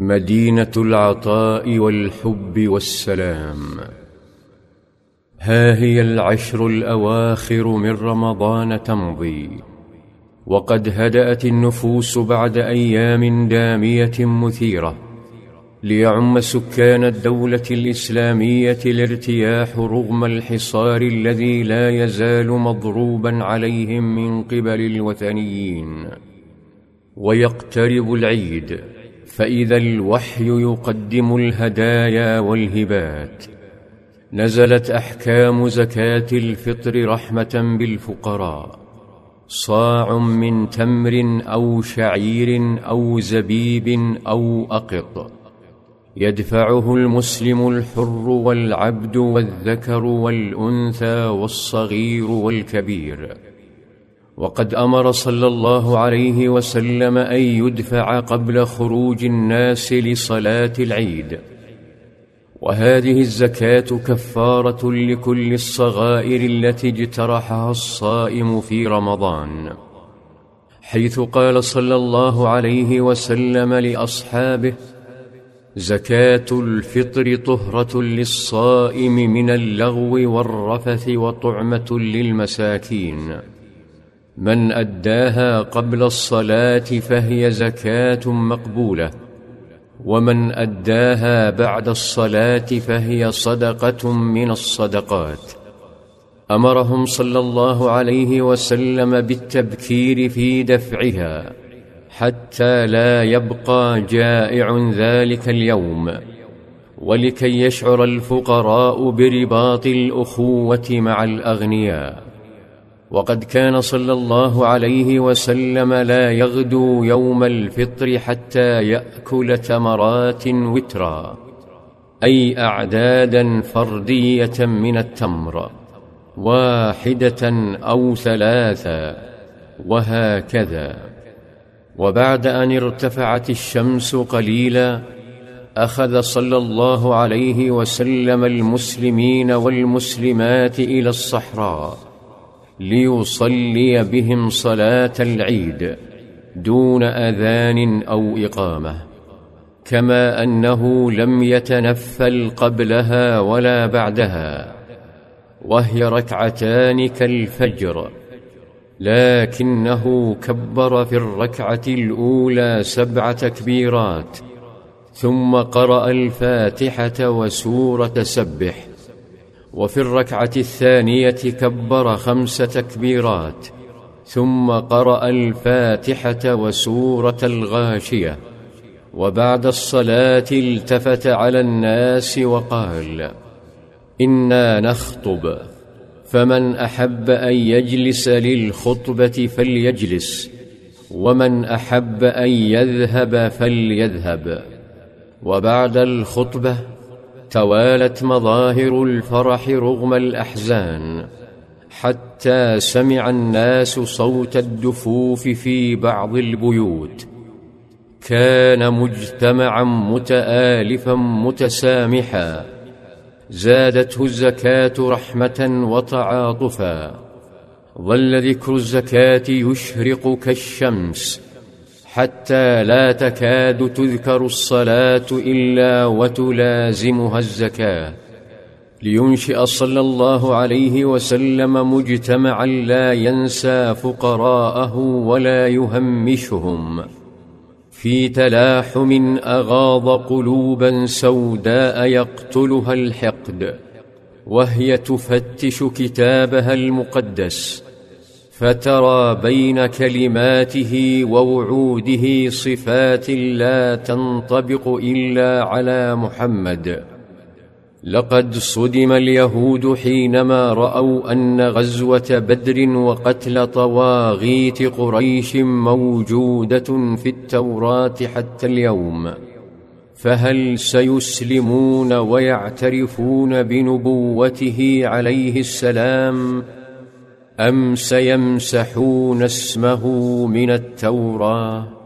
مدينة العطاء والحب والسلام. ها هي العشر الأواخر من رمضان تمضي وقد هدأت النفوس بعد أيام دامية مثيرة ليعم سكان الدولة الإسلامية الارتياح رغم الحصار الذي لا يزال مضروبا عليهم من قبل الوثنيين. ويقترب العيد فإذا الوحي يقدم الهدايا والهبات. نزلت أحكام زكاة الفطر رحمة بالفقراء. صاع من تمر أو شعير أو زبيب أو أقط. يدفعه المسلم الحر والعبد والذكر والأنثى والصغير والكبير. وقد أمر صلى الله عليه وسلم أن يدفع قبل خروج الناس لصلاة العيد. وهذه الزكاة كفارة لكل الصغائر التي اجترحها الصائم في رمضان. حيث قال صلى الله عليه وسلم لأصحابه زكاة الفطر طهرة للصائم من اللغو والرفث وطعمة للمساكين. من أداها قبل الصلاة فهي زكاة مقبولة ومن أداها بعد الصلاة فهي صدقة من الصدقات. أمرهم صلى الله عليه وسلم بالتبكير في دفعها حتى لا يبقى جائع ذلك اليوم ولكي يشعر الفقراء برباط الأخوة مع الأغنياء. وقد كان صلى الله عليه وسلم لا يغدو يوم الفطر حتى يأكل تمرات وترا أي أعدادا فردية من التمر واحدة أو ثلاثا وهكذا. وبعد أن ارتفعت الشمس قليلا أخذ صلى الله عليه وسلم المسلمين والمسلمات إلى الصحراء. ليصلي بهم صلاة العيد دون أذان أو إقامة كما أنه لم يتنفل قبلها ولا بعدها وهي ركعتان كالفجر لكنه كبر في الركعة الأولى سبع تكبيرات ثم قرأ الفاتحة وسورة سبح وفي الركعة الثانية كبر خمس تكبيرات ثم قرأ الفاتحة وسورة الغاشية وبعد الصلاة التفت على الناس وقال إنا نخطب فمن أحب أن يجلس للخطبة فليجلس ومن أحب أن يذهب فليذهب. وبعد الخطبة توالت مظاهر الفرح رغم الأحزان حتى سمع الناس صوت الدفوف في بعض البيوت. كان مجتمعا متالفا متسامحا. زادته الزكاة رحمة وتعاطفا. ظل ذكر الزكاة يشرق كالشمس. حتى لا تكاد تذكر الصلاة إلا وتلازمها الزكاة. لينشئ صلى الله عليه وسلم مجتمعا لا ينسى فقراءه ولا يهمشهم. في تلاحم أغاض قلوبا سوداء يقتلها الحقد وهي تفتش كتابها المقدس. فترى بين كلماته ووعوده صفات لا تنطبق إلا على محمد. لقد صدم اليهود حينما رأوا أن غزوة بدر وقتل طواغيت قريش موجودة في التوراة حتى اليوم. فهل سيسلمون ويعترفون بنبوته عليه السلام؟ أم سيمسحون اسمه من التوراه